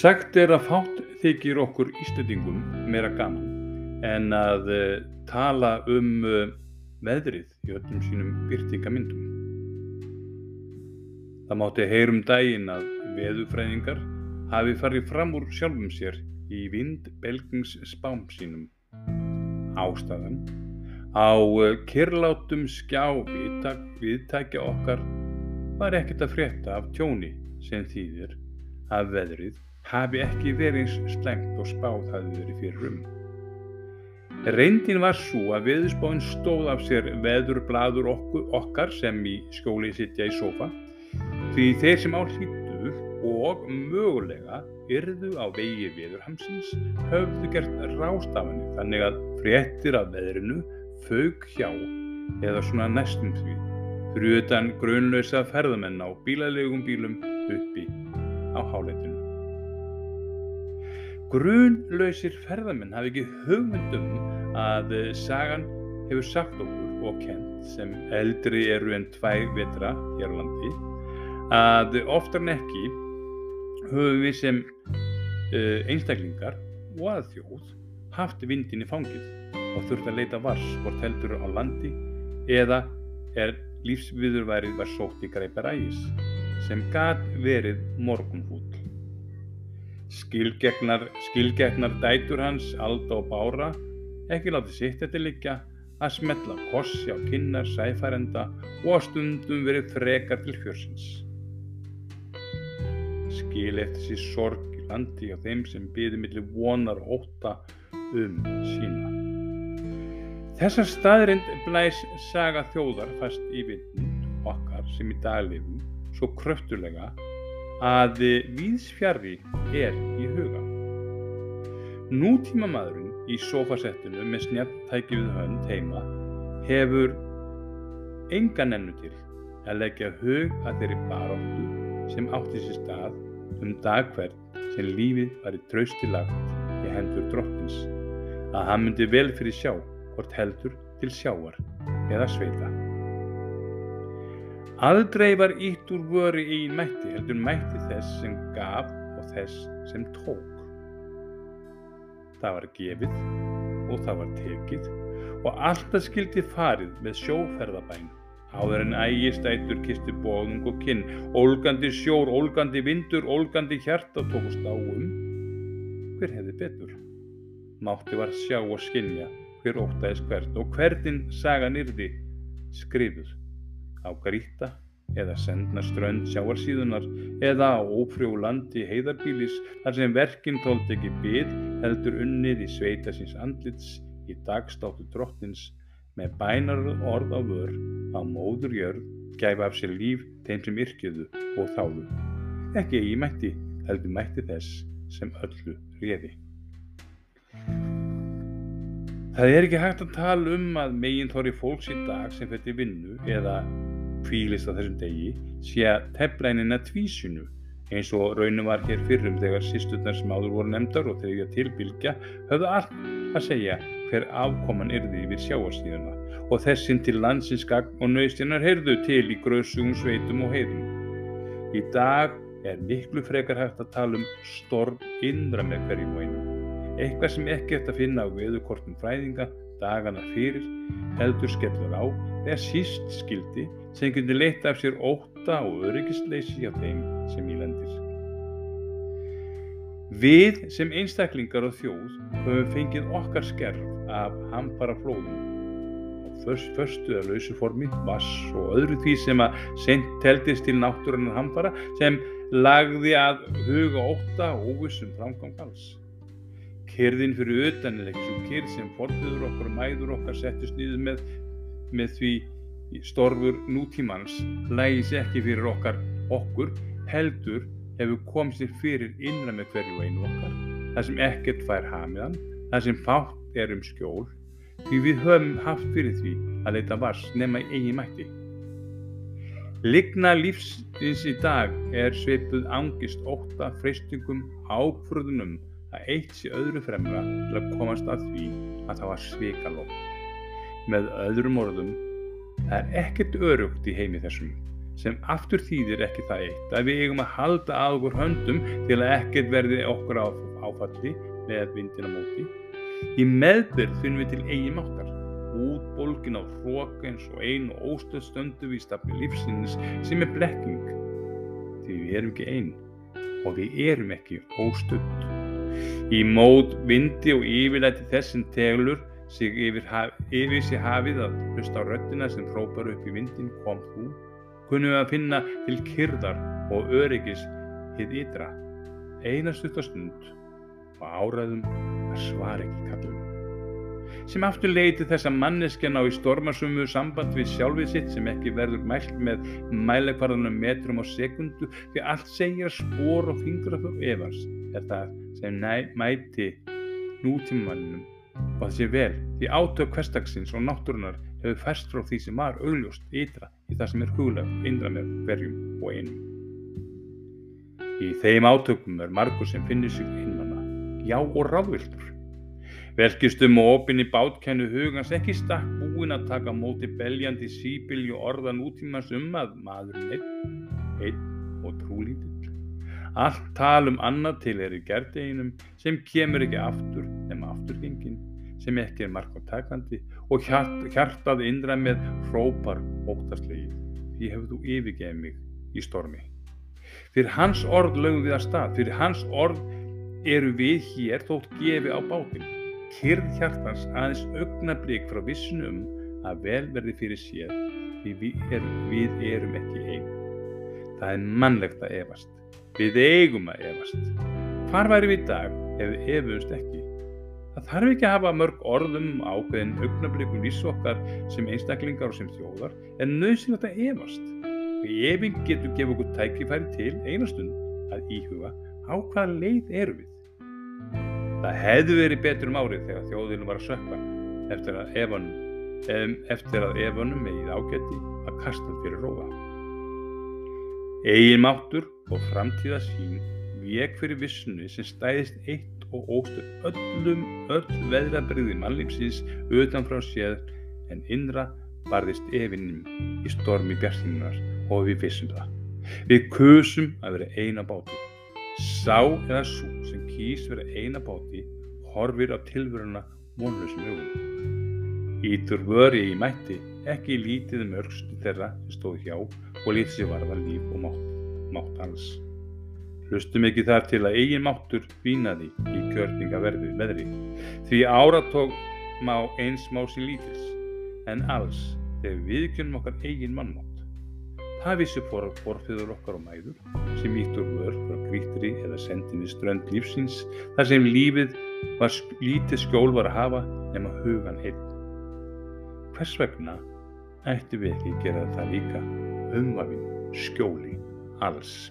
Sagt er að fátt þykir okkur Íslandingum meira gaman en að uh, tala um uh, veðrið í öllum sínum byrtingamyndum. Það mátti heyrum daginn að veðufræðingar hafi farið fram úr sjálfum sér í vindbelgings spám sínum. Ástæðan á uh, kyrlátum skjá viðtækja okkar var ekkert að frétta af tjóni sem þýðir að veðrið hafi ekki verið eins slengt og spáð hafi verið fyrir um. Reyndin var svo að veðurspáinn stóð af sér veðurbladur okkar sem í skjóli sittja í sofa því þeir sem á hlýttu og mögulega yrðu á vegi veðurhamsins höfðu gert rástafanir þannig að fréttir af veðrinu fauk hjá eða svona næstum því fyrir utan grunlösa ferðamenn á bílalegum bílum uppi á hálendinu. Grunlausir ferðamenn hafi ekki hugmyndum að sagan hefur sagt okkur og kent sem eldri eru en tvær vetra hér á landi að oftar en ekki höfum við sem uh, einstaklingar og að þjóð haft vindin í fangið og þurft að leita vars hvort heldur á landi eða er lífsviðurværið var sótt í greipar ægis sem gat verið morgunfúll. Skilgegnar, skilgegnar dætur hans, Alda og Bára, ekki látið sitt eftir liggja að smetla kossi á kinnar sæfærenda og að stundum verið frekar til fjörsins. Skil eftir sér sorg í landi á þeim sem byði millir vonar og óta um sína. Þessar staðrind blæs saga þjóðar fast í vindund okkar sem í daglifum svo kröftulega að víðsfjari er í huga. Nútíma maðurinn í sofasettinu með snjalltæki við hönd heima hefur engan ennu til að leggja hug að þeirri baróttu sem átti sér stað um dagverð sem lífið var í trausti lagt í hendur drottins að hann myndi vel fyrir sjá hvort heldur til sjáar eða sveita. Aldrei var ítt úr vöru í mætti heldur mætti þess sem gaf og þess sem tók. Það var gefið og það var tekið og alltaf skildi farið með sjóferðabæn. Áður en ægistætur kistu bóðung og kinn, ólgandi sjór, ólgandi vindur, ólgandi hjarta tókust á um. Hver hefði betur? Mátti var sjá og skinja hver ótaðis hvert og hvernig sagan yrði skrifur á Gríta eða sendna strönd sjáarsíðunar eða á ófrjó landi heiðarbílis þar sem verkinn tóld ekki byð heldur unnið í sveita síns andlits í dagstáttu drottins með bænar orð á vör á móður jörð gæfa af sér líf þeim sem yrkjuðu og þáðu. Ekki eigi mætti heldur mætti þess sem öllu réði. Það er ekki hægt að tala um að meginn þorri fólks í dag sem fyrir vinnu eða kvílist á þessum degi sé að tefla einina tvísinu eins og raunum var hér fyrrum þegar sýsturnar sem áður voru nefndar og þegar tilbylgja höfðu allt að segja hver afkoman yrði yfir sjáarstíðuna og þessin til landsins gagn og nöystinnar heyrðu til í grössugum sveitum og heiðum. Í dag er miklu frekar hægt að tala um storm innra með hverjum og einum. Eitthvað sem ekki eftir að finna á veðukortum fræðinga dagana fyrir heldur skellur á þegar síst skildi sem getur leitt af sér óta og öryggisleysi á þeim sem í lendir. Við sem einstaklingar og þjóð höfum fengið okkar skerf af hampara flóðum först, förstu að lausu formi, vass og öðru því sem að sent teldist til náttúrunar hampara sem lagði að huga óta og óvissum framgang alls. Kyrðin fyrir utan er ekki svo kyrð sem forðuður okkar og mæður okkar settist nýður með, með því storfur nútímans. Lægis ekki fyrir okkar okkur heldur hefur komið sér fyrir innra með hverju einu okkar. Það sem ekkert fær hamiðan það sem fátt er um skjól því við höfum haft fyrir því að leita vars nema í eigi mætti. Ligna lífsins í dag er sveipuð angist óta freystingum ákvörðunum að eitt sé öðru fremra til að komast að því að það var svikalók með öðrum orðum Það er ekkert örugt í heimi þessum sem aftur þýðir ekki það eitt að við eigum að halda að okkur höndum til að ekkert verði okkur áfalli með vindina móti. Í meðbyrð finnum við til eigi máttar. Útbólkin á hróka eins og ein og óstöð stöndu við stafni lífsins sem er blekking. Því við erum ekki einn og við erum ekki óstönd. Í mót vindi og yfirleiti þessin teglur sig yfir, haf, yfir sig hafið að hlusta á röttina sem hrópar upp í vindin kom þú, kunnum við að finna til kyrðar og öryggis hitt ytra, eina stuttastund og áraðum að svara ekki kallum. Sem aftur leiti þess að manneskjan á í stormasömu samband við sjálfið sitt sem ekki verður mælt með mælekvarðanum metrum á sekundu því allt segir spór og fingraf og evans er það sem mæti nútímanum og það sé vel því átök hverstagsins og náttúrunar hefur færst frá því sem var augljóst ytra í það sem er huglegt innra með hverjum og einum. Í þeim átökum er margur sem finnir sig einmanna, já og ráðviltur. Verkistum og opinni bátkennu hugans ekki stakk búin að taka móti beljandi sípilju orðan útímans um að maðurinn einn, einn og trúlítill. Allt tal um annað til er í gerdeginum sem kemur ekki aftur nema afturgengin sem ekki er markvartakandi og hjart, hjartað indra með hrópar óttaslegið. Því hefur þú yfirgeið mig í stormi. Fyrir hans orð lögum við að stað, fyrir hans orð eru við hér þótt gefi á bátinn. Kyrð hjartans aðeins augnablík frá vissunum að vel verði fyrir sér því við erum, við erum ekki einn. Það er mannlegt að efast. Við eigum að efast. Hvar væri við í dag ef við efumst ekki? Það þarf ekki að hafa mörg orðum ákveðin augnablíkum lífs okkar sem einstaklingar og sem þjóðar en nöðsynlegt að efast. Og efing getur gefið okkur tækifæri til einastund að íhuga á hvaða leið eru við. Það hefði verið betur um árið þegar þjóðinu var að sökka eftir að efanum, eftir að efanum megið ágætti að kasta fyrir róða. Egin máttur og framtíðasín vek fyrir vissunni sem stæðist eitt og óstöð öllum öll veðrabriði mannlífsins utan frá séð en innra barðist efinnum í stormi bjartinnar og við vissum það. Við kusum að vera eina báti. Sá eða sú kýs vera eina báti horfir á tilvöruna vonlausum hugum. Ítur vöri í mætti ekki lítið um örgstu þeirra sem stóð hjá og lítið sér varða líf og mátt, mátt hans. Hlustum ekki þar til að eigin máttur vínaði í kjörningaverfi veðri því áratók má eins má sín lítils en alls þegar viðkjörnum okkar eigin mannmátt. Það vissi forfiður okkar og mæður sem ítt úr vörð grítri eða sendinni strönd lífsins þar sem lífið var lítið skjól var að hafa nema hugan einn. Hvers vegna ætti við ekki gera það líka umvafin skjóli alls.